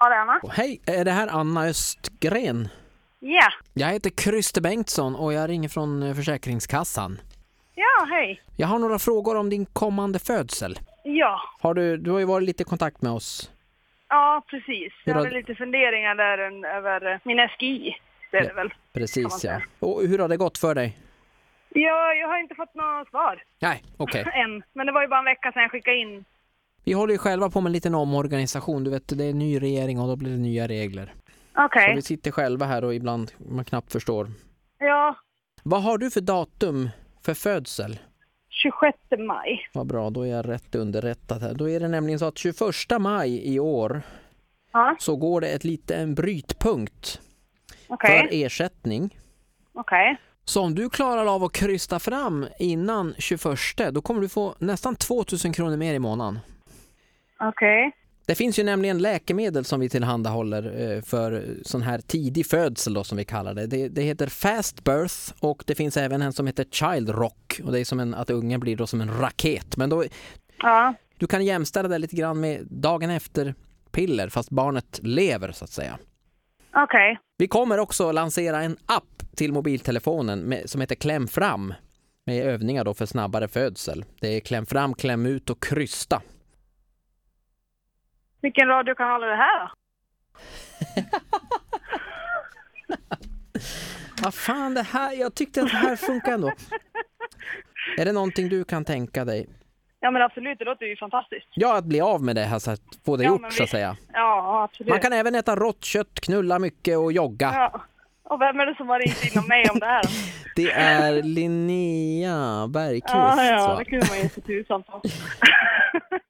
Ja, det är Anna. Hej, är det här Anna Östgren? Ja. Jag heter Christer Bengtsson och jag ringer från eh, Försäkringskassan. Ja, hej. Jag har några frågor om din kommande födsel. Ja. Har du, du har ju varit lite i kontakt med oss. Ja, precis. Jag har- hade lite funderingar där över eh, min SGI. Det är det väl. Precis ja. Och hur har det gått för dig? Ja, jag har inte fått något svar Nej, okej. än. Men det var ju bara en vecka sedan jag skickade in. Vi håller ju själva på med en liten omorganisation. Du vet, det är ny regering och då blir det nya regler. Okej. Så vi sitter själva här och ibland man knappt förstår. Ja, Vad har du för datum för födsel? 26 maj. Vad bra, då är jag rätt underrättad här. Då är det nämligen så att 21 maj i år Ja, så går det ett lite en brytpunkt okej. för ersättning. Okej. Så om du klarar av att krysta fram innan 21 då kommer du få nästan 2000 kronor mer i månaden. Okej. Det finns ju nämligen läkemedel som vi tillhandahåller eh, för sån här tidig födsel då, som vi kallar det. det. Det heter Fast Birth och det finns även en som heter Child Rock och det är som en, att ungen blir då som en raket. Men då, Ja. du kan jämställa det lite grann med dagen efter piller fast barnet lever så att säga. Okej. Vi kommer också lansera en app till mobiltelefonen med, som heter Kläm fram med övningar då för snabbare födsel. Det är kläm fram, kläm ut och krysta. Vilken radiokanal är det här? Vad fan det här, jag tyckte att det här funkar ändå. Är det någonting du kan tänka dig? Ja, men absolut. Det låter ju fantastiskt. Ja, att bli av med det här så att få det Ja, gjort så att säga. Ja, absolut. Man kan även äta rått kött, knulla mycket och jogga. Ja. Och vem är det som har ringt in om mig om det här? Det är Linnea Bergqvist. Ja, ja, va? det kunde man ge sig tusan på.